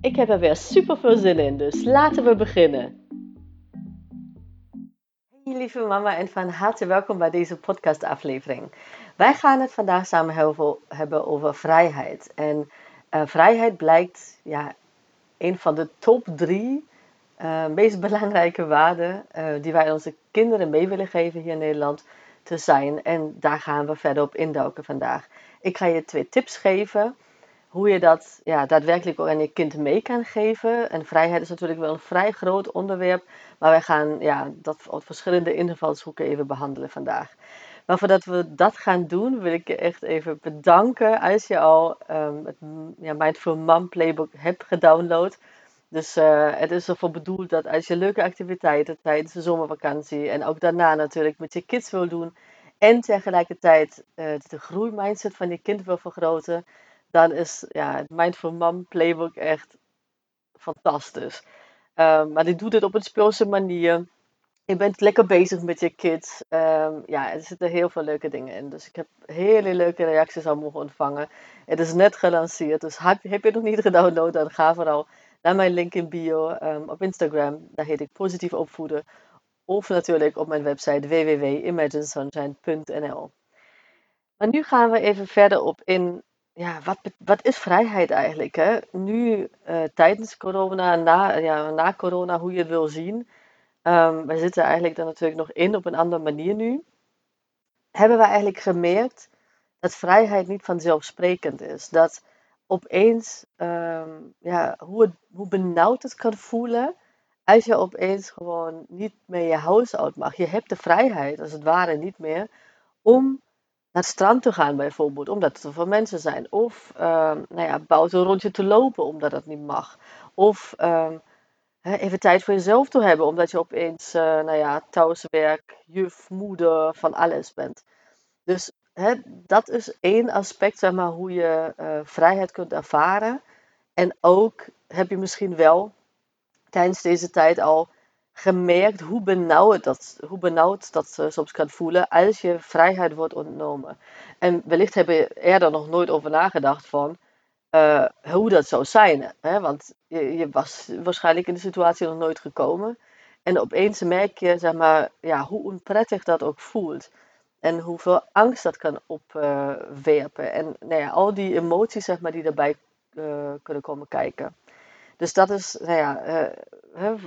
Ik heb er weer super veel zin in, dus laten we beginnen. Hey lieve mama en van harte welkom bij deze podcastaflevering. Wij gaan het vandaag samen hebben over vrijheid. En uh, vrijheid blijkt ja, een van de top drie uh, meest belangrijke waarden uh, die wij onze kinderen mee willen geven hier in Nederland te zijn. En daar gaan we verder op induiken vandaag. Ik ga je twee tips geven hoe je dat ja, daadwerkelijk ook aan je kind mee kan geven. En vrijheid is natuurlijk wel een vrij groot onderwerp, maar wij gaan ja, dat op verschillende invalshoeken even behandelen vandaag. Maar voordat we dat gaan doen, wil ik je echt even bedanken als je al um, het ja, Mindful Mom Playbook hebt gedownload. Dus uh, het is ervoor bedoeld dat als je leuke activiteiten tijdens de zomervakantie en ook daarna natuurlijk met je kids wil doen en tegelijkertijd uh, de groeimindset van je kind wil vergroten, dan is ja, het Mindful Mom Playbook echt fantastisch. Um, maar ik doe dit op een speelse manier. Je bent lekker bezig met je kids. Um, ja, er zitten heel veel leuke dingen in. Dus ik heb hele leuke reacties al mogen ontvangen. Het is net gelanceerd. Dus heb, je het nog niet gedownload, dan ga vooral naar mijn link in bio um, op Instagram. Daar heet ik Positief Opvoeden. Of natuurlijk op mijn website www.imaginesunshine.nl. Maar nu gaan we even verder op in ja, wat, wat is vrijheid eigenlijk? Hè? Nu, uh, tijdens corona, na, ja, na corona, hoe je het wil zien. Um, wij zitten eigenlijk er natuurlijk nog in op een andere manier nu. Hebben we eigenlijk gemerkt dat vrijheid niet vanzelfsprekend is. Dat opeens, um, ja, hoe, hoe benauwd het kan voelen als je opeens gewoon niet meer je huis uit mag. Je hebt de vrijheid, als het ware, niet meer om naar het strand te gaan bijvoorbeeld, omdat er veel mensen zijn. Of uh, nou ja, buiten een rondje te lopen, omdat dat niet mag. Of uh, even tijd voor jezelf te hebben, omdat je opeens uh, nou ja, thuiswerk, juf, moeder, van alles bent. Dus hè, dat is één aspect, zeg maar, hoe je uh, vrijheid kunt ervaren. En ook heb je misschien wel tijdens deze tijd al gemerkt hoe benauwd dat, hoe benauwd dat uh, soms kan voelen als je vrijheid wordt ontnomen. En wellicht heb je eerder nog nooit over nagedacht van uh, hoe dat zou zijn. Hè? Want je, was waarschijnlijk in de situatie nog nooit gekomen. En opeens merk je zeg maar, ja, hoe onprettig dat ook voelt. En hoeveel angst dat kan opwerpen. En nou ja, al die emoties zeg maar, die daarbij uh, kunnen komen kijken. Dus dat is, nou ja,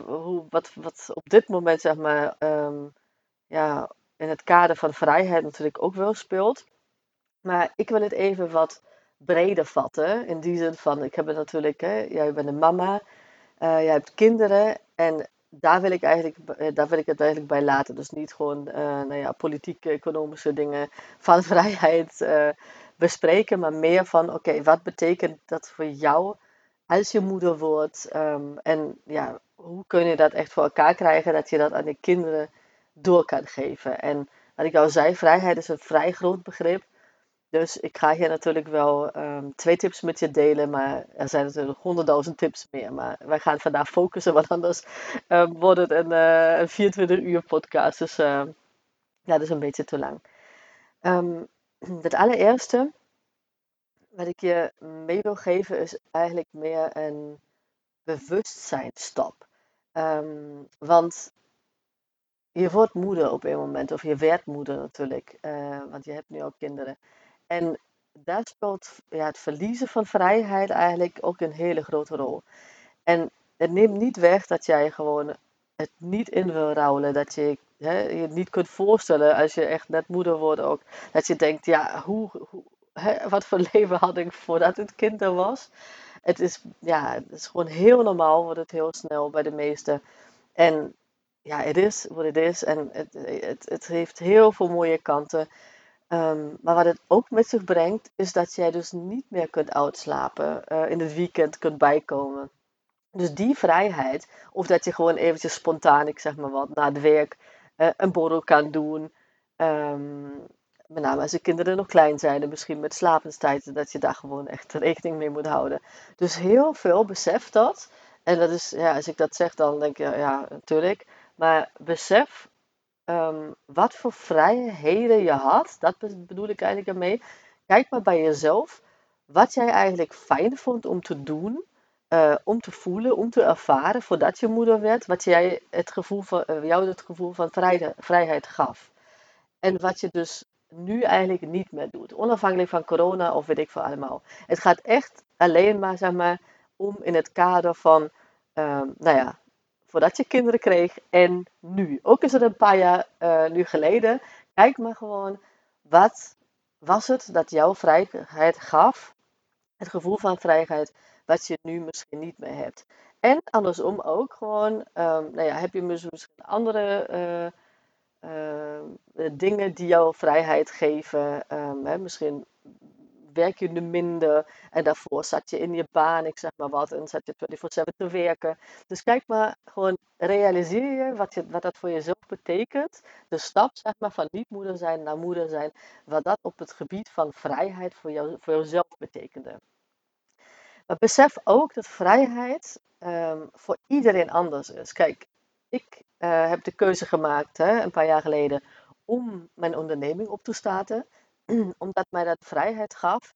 hoe, wat, wat op dit moment, zeg maar, um, ja, in het kader van vrijheid natuurlijk ook wel speelt. Maar ik wil het even wat breder vatten. In die zin van, ik heb het natuurlijk, hè, jij bent een mama, uh, jij hebt kinderen. En daar wil ik, eigenlijk, daar wil ik het eigenlijk bij laten. Dus niet gewoon uh, nou ja, politieke, economische dingen van vrijheid bespreken. Maar meer van, oké, wat betekent dat voor jou als je moeder wordt. Um, en ja, hoe kun je dat echt voor elkaar krijgen dat je dat aan de kinderen door kan geven. En wat ik al zei, vrijheid is een vrij groot begrip. Dus ik ga hier natuurlijk wel um, twee tips met je delen, maar er zijn natuurlijk honderdduizend tips meer. Maar wij gaan vandaag focussen, want anders um, wordt het een, uh, een 24 uur podcast. Dus uh, ja, dat is een beetje te lang. het allereerste wat ik je mee wil geven is eigenlijk meer een bewustzijnstap. Um, want je wordt moeder op een moment, of je werd moeder natuurlijk, uh, want je hebt nu ook kinderen. En daar speelt ja, het verliezen van vrijheid eigenlijk ook een hele grote rol. En het neemt niet weg dat jij gewoon het niet in wil rouwen, dat je hè, je niet kunt voorstellen als je echt net moeder wordt ook, dat je denkt, ja, hoe, hoe hè, wat voor leven had ik voordat het kind er was. Het is, ja, het is gewoon heel normaal, wordt het heel snel bij de meesten. En ja, het is wat het is. En het, het, het heeft heel veel mooie kanten. Ehm, maar wat het ook met zich brengt, is dat jij dus niet meer kunt uitslapen, uh, in het weekend kunt bijkomen. Dus die vrijheid, of dat je gewoon eventjes spontaan, ik zeg maar wat, na het werk uh, een borrel kan doen. Um, met name als de kinderen nog klein zijn en misschien met slapenstijden, dat je daar gewoon echt rekening mee moet houden. Dus heel veel besef dat. En dat is, ja, als ik dat zeg, dan denk je, ja, natuurlijk. Maar besef um, wat voor vrijheden je had. Dat bedoel ik eigenlijk ermee. Kijk maar bij jezelf. Wat jij eigenlijk fijn vond om te doen. Uh, om te voelen, om te ervaren voordat je moeder werd, wat jij het gevoel van, uh, jou het gevoel van vrijheid, vrijheid gaf. En wat je dus nu eigenlijk niet meer doet. Onafhankelijk van corona of weet ik veel allemaal. Het gaat echt alleen maar, zeg maar, om in het kader van, um, nou ja, voordat je kinderen kreeg en nu. Ook is het een paar jaar uh, nu geleden. Kijk maar gewoon, wat was het dat jouw vrijheid gaf? Het gevoel van vrijheid, wat je nu misschien niet meer hebt. En andersom ook gewoon, um, nou ja, heb je misschien andere uh, dingen die jou vrijheid geven. Um, hè, misschien werk je nu minder en daarvoor zat je in je baan, ik zeg maar wat, en zat je 24-7 te werken. Dus kijk maar, gewoon realiseer je wat, je wat dat voor jezelf betekent. De stap zeg maar, van niet moeder zijn naar moeder zijn, wat dat op het gebied van vrijheid voor, jou, voor jezelf betekende. Maar besef ook dat vrijheid um, voor iedereen anders is. Kijk, ik uh, heb de keuze gemaakt hè, een paar jaar geleden om mijn onderneming op te starten. omdat mij dat vrijheid gaf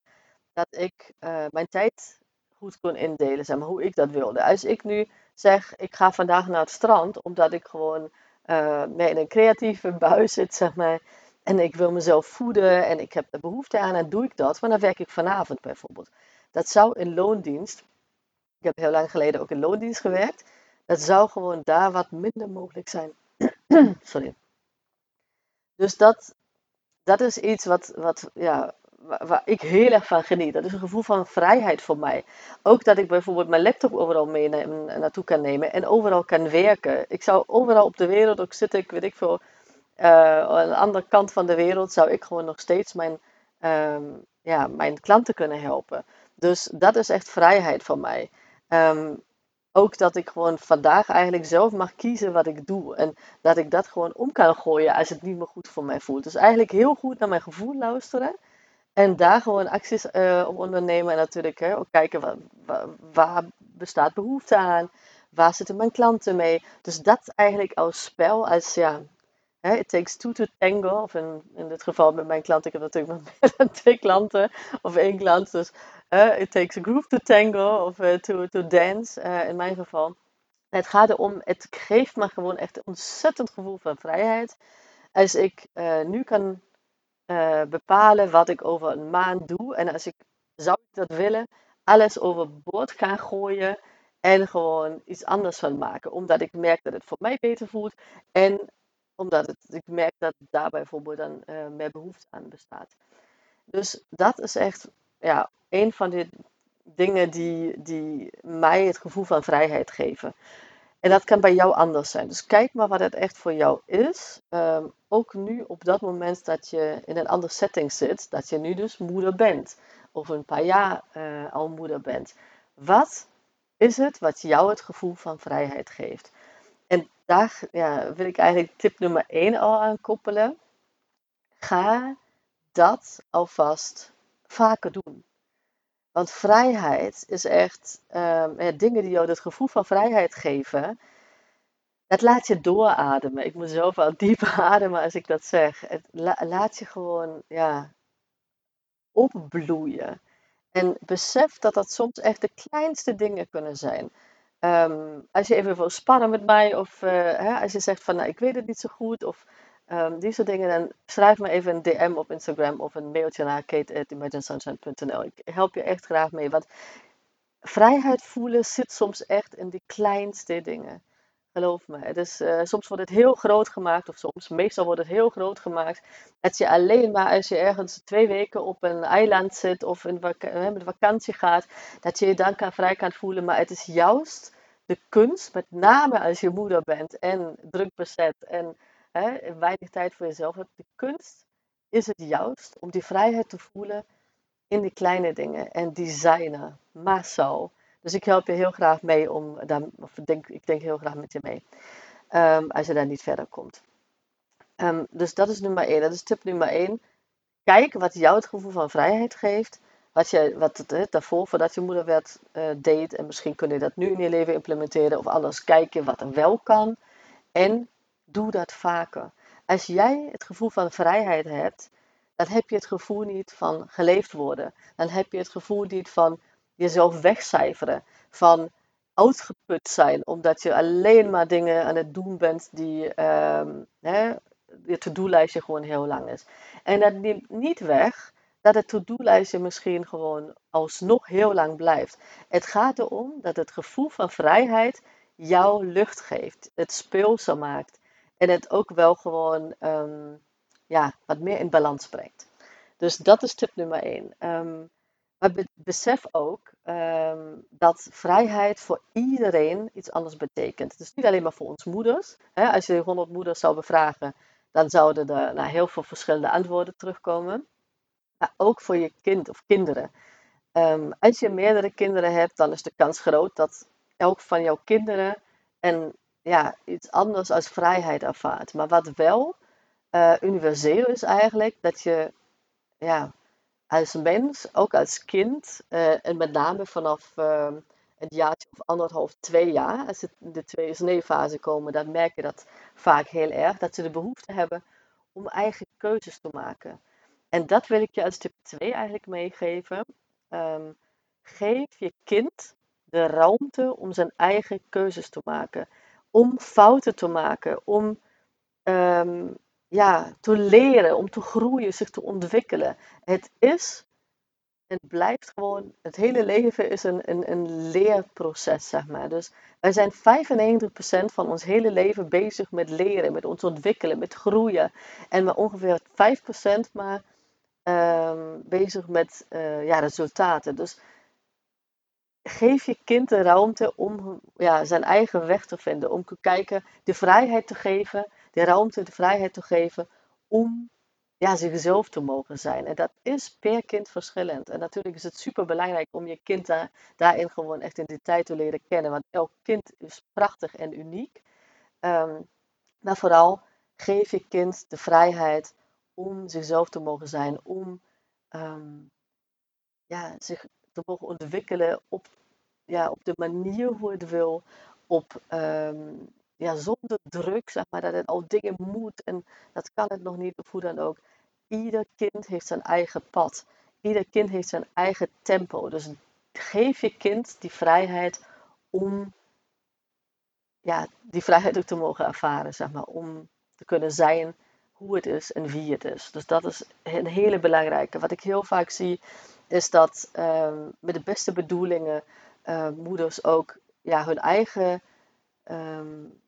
dat ik uh, mijn tijd goed kon indelen, zeg maar, hoe ik dat wilde. Als ik nu zeg, ik ga vandaag naar het strand, omdat ik gewoon uh, in een creatieve bui zit, zeg maar, en ik wil mezelf voeden en ik heb er behoefte aan en doe ik dat, maar dan werk ik vanavond bijvoorbeeld. Dat zou in loondienst, ik heb heel lang geleden ook in loondienst gewerkt, dat zou gewoon daar wat minder mogelijk zijn. Sorry. Dus dat, dat is iets wat, wat, ja, waar, ik heel erg van geniet. Dat is een gevoel van vrijheid voor mij. Ook dat ik bijvoorbeeld mijn laptop overal mee naartoe kan nemen en overal kan werken. Ik zou overal op de wereld, ook zitten, ik weet ik veel, uh, aan de andere kant van de wereld, zou ik gewoon nog steeds mijn, um, ja, mijn klanten kunnen helpen. Dus dat is echt vrijheid voor mij. Um, ook dat ik gewoon vandaag eigenlijk zelf mag kiezen wat ik doe. En dat ik dat gewoon om kan gooien als het niet meer goed voor mij voelt. Dus eigenlijk heel goed naar mijn gevoel luisteren. En daar gewoon acties uh, op ondernemen. En natuurlijk hè, ook kijken waar, waar, bestaat behoefte aan. Waar zitten mijn klanten mee. Dus dat eigenlijk als spel, als ja, it takes two to tango. Of in, in dit geval met mijn klanten, ik heb natuurlijk dan twee klanten. Of één klant. Dus uh, it takes a group to tango of uh, to, to dance, uh, in mijn geval. Het gaat erom, het geeft me gewoon echt een ontzettend gevoel van vrijheid. Als ik nu kan bepalen wat ik over een maand doe. En als ik, zou ik dat willen, alles overboord gaan gooien en gewoon iets anders van maken. Omdat ik merk dat het voor mij beter voelt. En omdat het, ik merk dat daar bijvoorbeeld dan meer behoefte aan bestaat. Dus dat is echt ja, een van de dingen die, die mij het gevoel van vrijheid geven. En dat kan bij jou anders zijn. Dus kijk maar wat het echt voor jou is. Um, ook nu op dat moment dat je in een andere setting zit, dat je nu dus moeder bent. Of een paar jaar uh, al moeder bent. Wat is het wat jou het gevoel van vrijheid geeft? En daar ja, wil ik eigenlijk tip nummer 1 al aan koppelen. Ga dat alvast vaker doen. Want vrijheid is echt um, dingen die jou het gevoel van vrijheid geven. Dat laat je doorademen. Ik moet wel diep ademen als ik dat zeg. Het laat je gewoon ja, opbloeien. En besef dat dat soms echt de kleinste dingen kunnen zijn. Um, als je even wil spannen met mij, of uh, hè, als je zegt van nou, ik weet het niet zo goed, of Um, die soort dingen, dan schrijf me even een DM op Instagram of een mailtje naar kate.imaginesunshine.nl. Ik help je echt graag mee. Want vrijheid voelen zit soms echt in die kleinste dingen. Geloof me. Het is, uh, soms wordt het heel groot gemaakt, of soms, meestal wordt het heel groot gemaakt. Dat je alleen maar als je ergens twee weken op een eiland zit of in vak met vakantie gaat, dat je je dan kan, vrij kan voelen. Maar het is juist de kunst, met name als je moeder bent en druk bezet en hè, weinig tijd voor jezelf hebt. De kunst is het juist om die vrijheid te voelen in die kleine dingen en designen, massaal. Dus ik help je heel graag mee om daar, of denk, ik denk heel graag met je mee, um, als je daar niet verder komt. Um, dus dat is nummer één. Dat is tip nummer één. Kijk wat jou het gevoel van vrijheid geeft. Wat je wat het, daarvoor, voordat je moeder werd, uh, deed. En misschien kun je dat nu in je leven implementeren. Of anders kijken wat er wel kan. En doe dat vaker. Als jij het gevoel van vrijheid hebt, dan heb je het gevoel niet van geleefd worden. Dan heb je het gevoel niet van jezelf wegcijferen. Van uitgeput zijn, omdat je alleen maar dingen aan het doen bent die um, hè, je to-do-lijstje gewoon heel lang is. En dat neemt niet weg dat het to-do-lijstje misschien gewoon alsnog heel lang blijft. Het gaat erom dat het gevoel van vrijheid jou lucht geeft, het speelse maakt en het ook wel gewoon um, ja, wat meer in balans brengt. Dus dat is tip nummer één. Um, maar besef ook um, dat vrijheid voor iedereen iets anders betekent. Is niet alleen maar voor ons moeders. Hè? Als je 100 moeders zou bevragen, dan zouden er nou, heel veel verschillende antwoorden terugkomen. Maar ook voor je kind of kinderen. Als je meerdere kinderen hebt, dan is de kans groot dat elk van jouw kinderen een, ja, iets anders als vrijheid ervaart. Maar wat wel uh, universeel is eigenlijk, dat je ja, als mens, ook als kind, uh, en met name vanaf uh, een jaartje of anderhalf, twee jaar, als ze in de twee sneefase komen, dan merk je dat vaak heel erg, dat ze de behoefte hebben om eigen keuzes te maken. En dat wil ik je als tip 2 eigenlijk meegeven. Um, geef je kind de ruimte om zijn eigen keuzes te maken, om fouten te maken, om um, ja, te leren, om te groeien, zich te ontwikkelen. Het is het blijft gewoon, het hele leven is een, een, een leerproces, zeg maar. Dus wij zijn 95% van ons hele leven bezig met leren, met ons ontwikkelen, met groeien. En maar ongeveer 5% maar um, bezig met uh, ja, resultaten. Dus geef je kind de ruimte om ja, zijn eigen weg te vinden. Om te kijken, de vrijheid te geven, de ruimte, de vrijheid te geven om ja, zichzelf te mogen zijn. En dat is per kind verschillend. En natuurlijk is het super belangrijk om je kind daar, daarin gewoon echt in detail te leren kennen. Want elk kind is prachtig en uniek. Um, maar vooral geef je kind de vrijheid om zichzelf te mogen zijn. Om um, ja, zich te mogen ontwikkelen op, ja, op de manier hoe het wil. Op, um, ja, zonder druk, zeg maar, dat het al dingen moet en dat kan het nog niet of hoe dan ook. Ieder kind heeft zijn eigen pad. Ieder kind heeft zijn eigen tempo. Dus geef je kind die vrijheid om ja, die vrijheid ook te mogen ervaren, zeg maar, om te kunnen zijn hoe het is en wie het is. Dus dat is een hele belangrijke. Wat ik heel vaak zie, is dat um, met de beste bedoelingen uh, moeders ook ja, hun eigen um,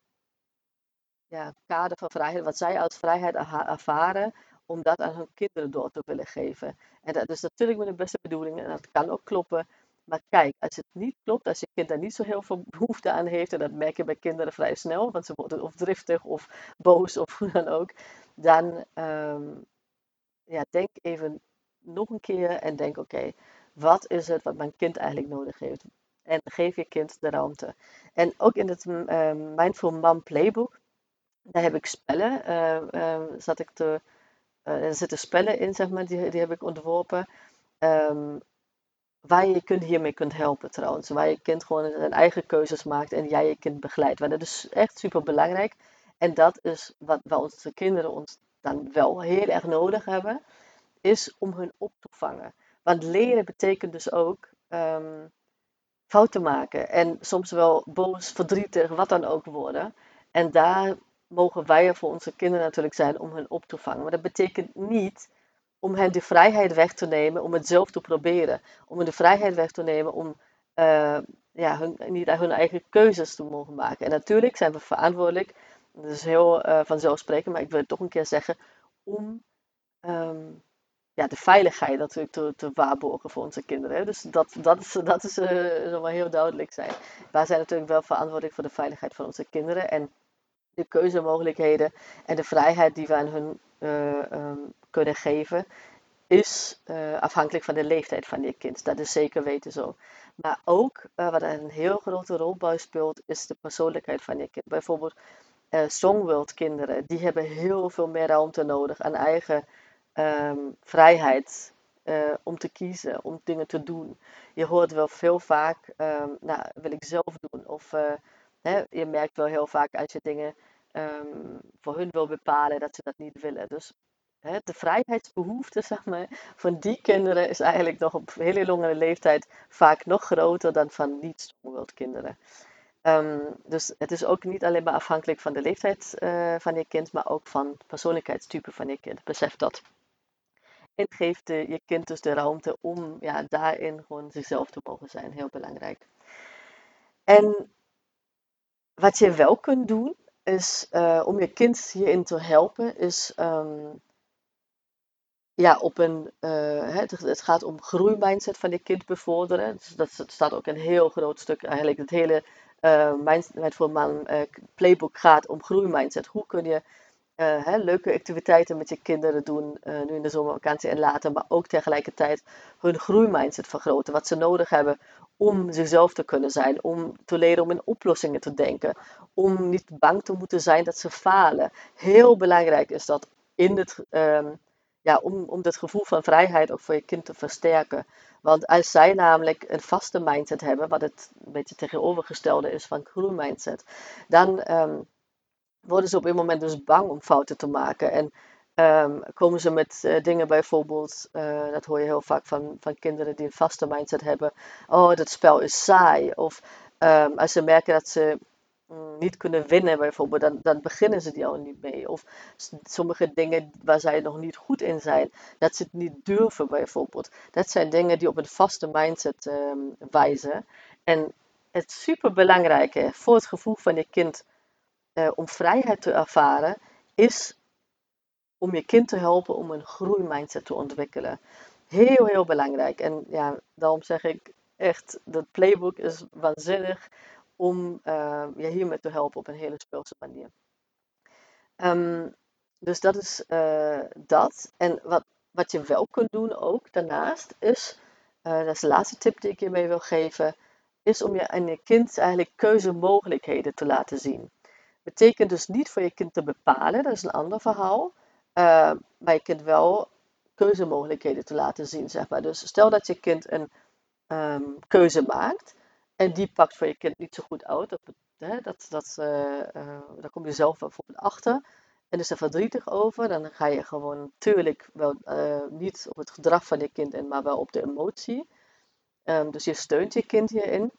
ja, kader van vrijheid, wat zij als vrijheid ervaren, om dat aan hun kinderen door te willen geven. En dat is natuurlijk met de beste bedoelingen en dat kan ook kloppen. Maar kijk, als het niet klopt, als je kind daar niet zo heel veel behoefte aan heeft, en dat merk je bij kinderen vrij snel, want ze worden of driftig of boos of hoe dan ook, dan ja, denk even nog een keer en denk: oké, wat is het wat mijn kind eigenlijk nodig heeft? En geef je kind de ruimte. En ook in het um, Mindful Mom Playbook, daar heb ik spellen, uh, uh, zat ik te uh, er zitten spellen in, zeg maar, die, die heb ik ontworpen. Um, waar je je kind hiermee kunt helpen trouwens. Waar je kind gewoon zijn eigen keuzes maakt en jij je kind begeleidt. Maar dat is echt super belangrijk. En dat is wat, wat onze kinderen ons dan wel heel erg nodig hebben. Is om hun op te vangen. Want leren betekent dus ook um, fouten maken. En soms wel boos, verdrietig, wat dan ook worden. En daar mogen wij er voor onze kinderen natuurlijk zijn om hen op te vangen. Maar dat betekent niet om hen de vrijheid weg te nemen om het zelf te proberen. Om hen de vrijheid weg te nemen om uh, ja, hun, niet hun eigen keuzes te mogen maken. En natuurlijk zijn we verantwoordelijk, dat is heel uh, vanzelfsprekend, maar ik wil het toch een keer zeggen, om um, ja, de veiligheid natuurlijk te, te waarborgen voor onze kinderen. Dus dat, dat is, dat is uh, heel duidelijk zijn. Wij zijn natuurlijk wel verantwoordelijk voor de veiligheid van onze kinderen. En de keuzemogelijkheden en de vrijheid die we aan hun eh, ehm, kunnen geven, is uh, afhankelijk van de leeftijd van je kind. Dat is zeker weten zo. Maar ook uh, wat een heel grote rol bij speelt, is de persoonlijkheid van je kind. Bijvoorbeeld uh, Songworld kinderen, die hebben heel veel meer ruimte nodig aan eigen um, vrijheid. om te kiezen, om dingen te doen. Je hoort wel veel vaak, um, nou, wil ik zelf doen. Of hè, je merkt wel heel vaak als je dingen um, voor hun wil bepalen, dat ze dat niet willen. Dus hè, de vrijheidsbehoefte zeg maar, van die kinderen is eigenlijk nog op hele lange leeftijd vaak nog groter dan van niet-strongwild kinderen. Dus het is ook niet alleen maar afhankelijk van de leeftijd uh, van je kind, maar ook van het persoonlijkheidstype van je kind. Besef dat. En geeft je kind dus de ruimte om ja, daarin gewoon zichzelf te mogen zijn. Heel belangrijk. En wat je wel kunt doen, is uh, om je kind hierin te helpen, is um, ja, op een, het, het, gaat om groeimindset van je kind bevorderen. Dus dat, staat ook een heel groot stuk, eigenlijk het hele uh, Mindset Man uh, playbook gaat om groeimindset. Hoe kun je uh, hè, leuke activiteiten met je kinderen doen, nu in de zomervakantie en later, maar ook tegelijkertijd hun groeimindset vergroten. Wat ze nodig hebben om zichzelf te kunnen zijn, om te leren om in oplossingen te denken, om niet bang te moeten zijn dat ze falen. Heel belangrijk is dat in het, um, ja, om, om dat gevoel van vrijheid ook voor je kind te versterken. Want als zij namelijk een vaste mindset hebben, wat het een beetje tegenovergestelde is van groeimindset, dan um, worden ze op een moment dus bang om fouten te maken. En um, komen ze met uh, dingen bijvoorbeeld, uh, dat hoor je heel vaak van, van kinderen die een vaste mindset hebben. Oh, dat spel is saai. Of um, als ze merken dat ze mm, niet kunnen winnen bijvoorbeeld, dan, dan beginnen ze die al niet mee. Of sommige dingen waar zij nog niet goed in zijn, dat ze het niet durven bijvoorbeeld. Dat zijn dingen die op een vaste mindset um, wijzen. En het superbelangrijke voor het gevoel van je kind uh, om vrijheid te ervaren, is om je kind te helpen om een groeimindset te ontwikkelen. Heel, heel belangrijk. En ja, daarom zeg ik echt, dat playbook is waanzinnig om uh, je hiermee te helpen op een hele speelse manier. Um, dus dat is uh, dat. En wat, wat je wel kunt doen ook daarnaast is, dat is de laatste tip die ik je mee wil geven, is om je aan je kind eigenlijk keuzemogelijkheden te laten zien. Betekent dus niet voor je kind te bepalen, dat is een ander verhaal. Uh, maar je kind wel keuzemogelijkheden te laten zien, zeg maar. Dus stel dat je kind een um, keuze maakt en die pakt voor je kind niet zo goed uit. Dat, hè, dat, dat, uh, uh, daar kom je zelf bijvoorbeeld achter en is er verdrietig over. Dan ga je gewoon natuurlijk wel niet op het gedrag van je kind in, maar wel op de emotie. Um, dus je steunt je kind hierin.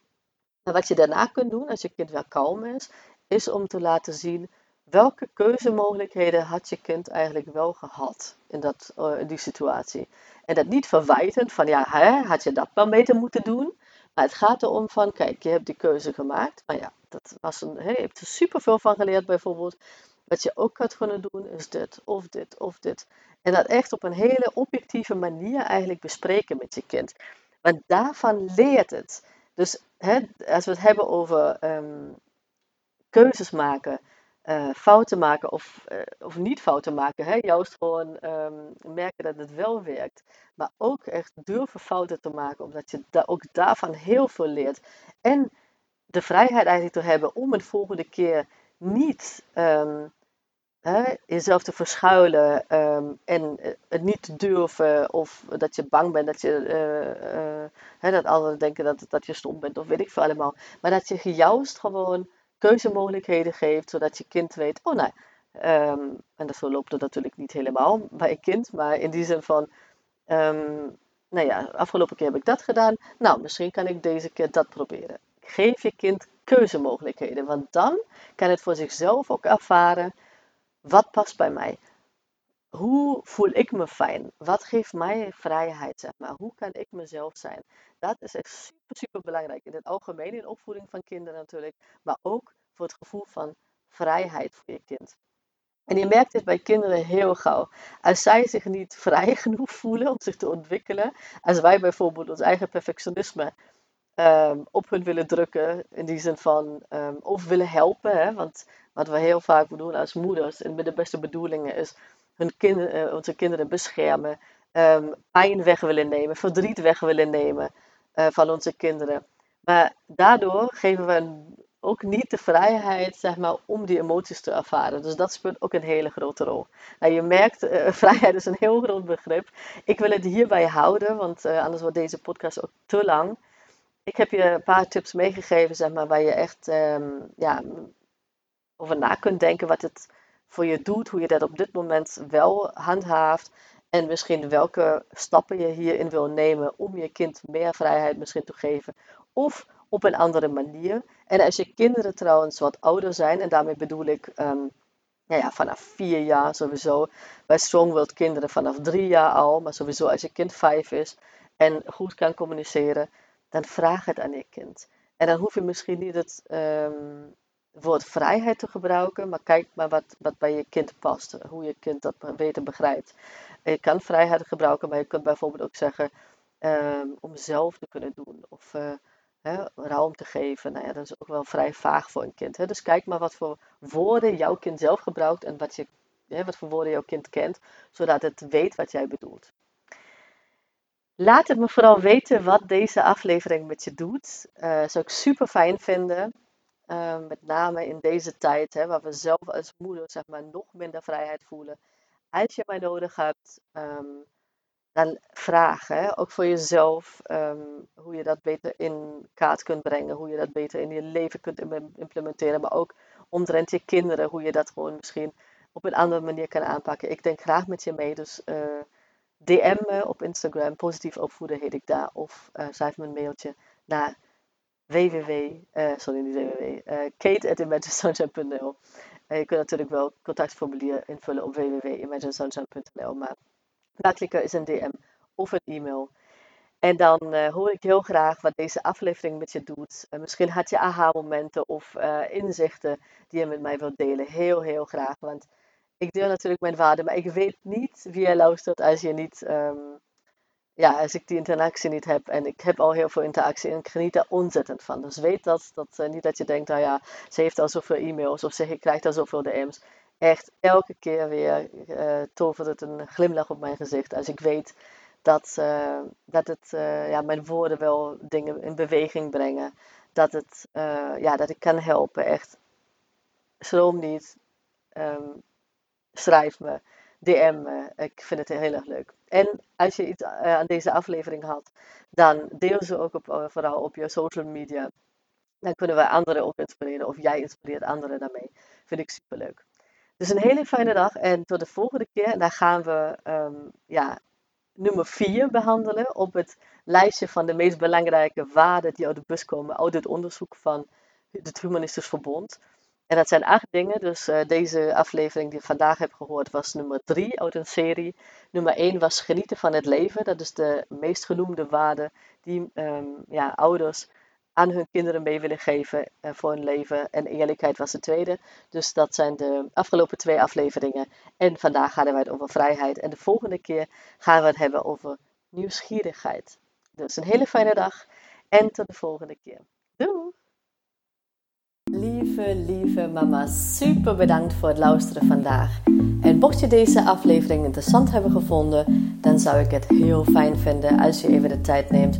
En wat je daarna kunt doen, als je kind wel kalm is, is om te laten zien welke keuzemogelijkheden had je kind eigenlijk wel gehad in, dat, in die situatie. En dat niet verwijtend van ja, hè, had je dat wel beter moeten doen. Maar het gaat erom van, kijk, je hebt die keuze gemaakt. Maar ja, dat was een, hè, je hebt er superveel van geleerd bijvoorbeeld. Wat je ook had kunnen doen is dit, of dit, of dit. En dat echt op een hele objectieve manier eigenlijk bespreken met je kind. Want daarvan leert het. Dus hè, als we het hebben over um, keuzes maken, uh, fouten maken of, uh, of niet fouten maken. Hè? Juist gewoon um, merken dat het wel werkt. Maar ook echt durven fouten te maken, omdat je ook daarvan heel veel leert. En de vrijheid eigenlijk te hebben om een volgende keer niet um, hè, jezelf te verschuilen um, en uh, het niet te durven of dat je bang bent dat, je, hè, dat anderen denken dat, dat je stom bent of weet ik veel allemaal. Maar dat je juist gewoon keuzemogelijkheden geeft, zodat je kind weet, oh nou, um, en dat zo loopt het natuurlijk niet helemaal bij een kind, maar in die zin van, um, nou ja, afgelopen keer heb ik dat gedaan, nou, misschien kan ik deze keer dat proberen. Geef je kind keuzemogelijkheden, want dan kan het voor zichzelf ook ervaren, wat past bij mij? Hoe voel ik me fijn? Wat geeft mij vrijheid, zeg maar? Hoe kan ik mezelf zijn? Dat is echt super, super belangrijk. In het algemeen in opvoeding van kinderen natuurlijk. Maar ook voor het gevoel van vrijheid voor je kind. En je merkt dit bij kinderen heel gauw. Als zij zich niet vrij genoeg voelen om zich te ontwikkelen. Als wij bijvoorbeeld ons eigen perfectionisme ehm, op hun willen drukken. In die zin van, um, of willen helpen. Hè? Want wat we heel vaak doen als moeders, en met de beste bedoelingen, is hun uh, onze kinderen beschermen. Um, pijn weg willen nemen, verdriet weg willen nemen uh, van onze kinderen. Maar daardoor geven we ook niet de vrijheid zeg maar, om die emoties te ervaren. Dus dat speelt ook een hele grote rol. Nou, je merkt, uh, vrijheid is een heel groot begrip. Ik wil het hierbij houden, want anders wordt deze podcast ook te lang. Ik heb je een paar tips meegegeven zeg maar, waar je echt um, ja, over na kunt denken wat het voor je doet, hoe je dat op dit moment wel handhaaft. En misschien welke stappen je hierin wil nemen om je kind meer vrijheid misschien te geven. Of op een andere manier. En als je kinderen trouwens wat ouder zijn, en daarmee bedoel ik nou ja, vanaf vier jaar sowieso. Bij Strongworld kinderen vanaf drie jaar al, maar sowieso als je kind vijf is en goed kan communiceren, dan vraag het aan je kind. En dan hoef je misschien niet het um, woord vrijheid te gebruiken, maar kijk maar wat, wat bij je kind past, hoe je kind dat beter begrijpt. je kan vrijheid gebruiken, maar je kunt bijvoorbeeld ook zeggen um, om zelf te kunnen doen. Of uh, hè, te geven. Nou ja, dat is ook wel vrij vaag voor een kind. Hè? Dus kijk maar wat voor woorden jouw kind zelf gebruikt en wat, je, hè, wat voor woorden jouw kind kent, zodat het weet wat jij bedoelt. Laat het me vooral weten wat deze aflevering met je doet. Uh, zou ik super fijn vinden. Uh, met name in deze tijd, hè, waar we zelf als moeder zeg maar, nog minder vrijheid voelen. Als je mij nodig hebt, um, dan vragen. Ook voor jezelf, um, hoe je dat beter in kaart kunt brengen, hoe je dat beter in je leven kunt implementeren, maar ook omtrent je kinderen, hoe je dat gewoon misschien op een andere manier kan aanpakken. Ik denk graag met je mee, dus eh, DM me op Instagram, positief opvoeden heet ik daar, of uh, schrijf me een mailtje naar www, uh, sorry niet www, uh, kate.imaginesunshine.nl Je kunt natuurlijk wel contactformulier invullen op www.imaginesunshine.nl, maar makkelijker is een DM of een e-mail. En dan hoor ik heel graag wat deze aflevering met je doet. Misschien had je aha-momenten of inzichten die je met mij wilt delen. Heel, heel graag. Want ik deel natuurlijk mijn waarde, maar ik weet niet wie je luistert als je niet, um, ja, als ik die interactie niet heb. En ik heb al heel veel interactie en ik geniet daar ontzettend van. Dus weet dat, dat niet dat je denkt, nou ja, ze heeft al zoveel e-mails of ze krijgt al zoveel DM's echt elke keer weer uh, tovert het een glimlach op mijn gezicht. Als ik weet dat, uh, dat het, ja, mijn woorden wel dingen in beweging brengen. Dat, het, ja, dat ik kan helpen. Echt, schroom niet. Um, schrijf me. DM me. Ik vind het heel erg leuk. En als je iets aan deze aflevering had, dan deel ze ook op, vooral op je social media. Dan kunnen we anderen ook inspireren. Of jij inspireert anderen daarmee. Vind ik super leuk. Dus een hele fijne dag en tot de volgende keer. En dan gaan we um, ja, nummer 4 behandelen op het lijstje van de meest belangrijke waarden die uit de bus komen uit het onderzoek van het Humanistisch Verbond. En dat zijn acht dingen, dus uh, deze aflevering die ik vandaag heb gehoord was nummer 3 uit een serie. Nummer 1 was genieten van het leven, dat is de meest genoemde waarde die um, ja, ouders aan hun kinderen mee willen geven uh, voor hun leven. En eerlijkheid was de tweede. Dus dat zijn de afgelopen twee afleveringen. En vandaag gaan we het over vrijheid. En de volgende keer gaan we het hebben over nieuwsgierigheid. Dus een hele fijne dag en tot de volgende keer. Doei! Lieve, lieve mama, super bedankt voor het luisteren vandaag. En mocht je deze aflevering interessant hebben gevonden, dan zou ik het heel fijn vinden als je even de tijd neemt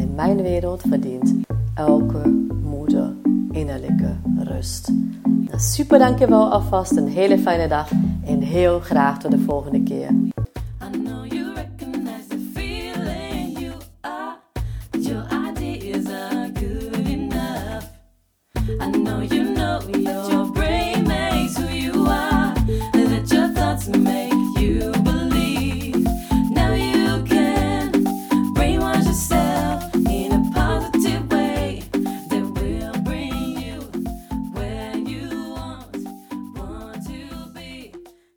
In mijn wereld verdient elke moeder innerlijke rust. Nou, super dankjewel alvast, een hele fijne dag en heel graag tot de volgende keer.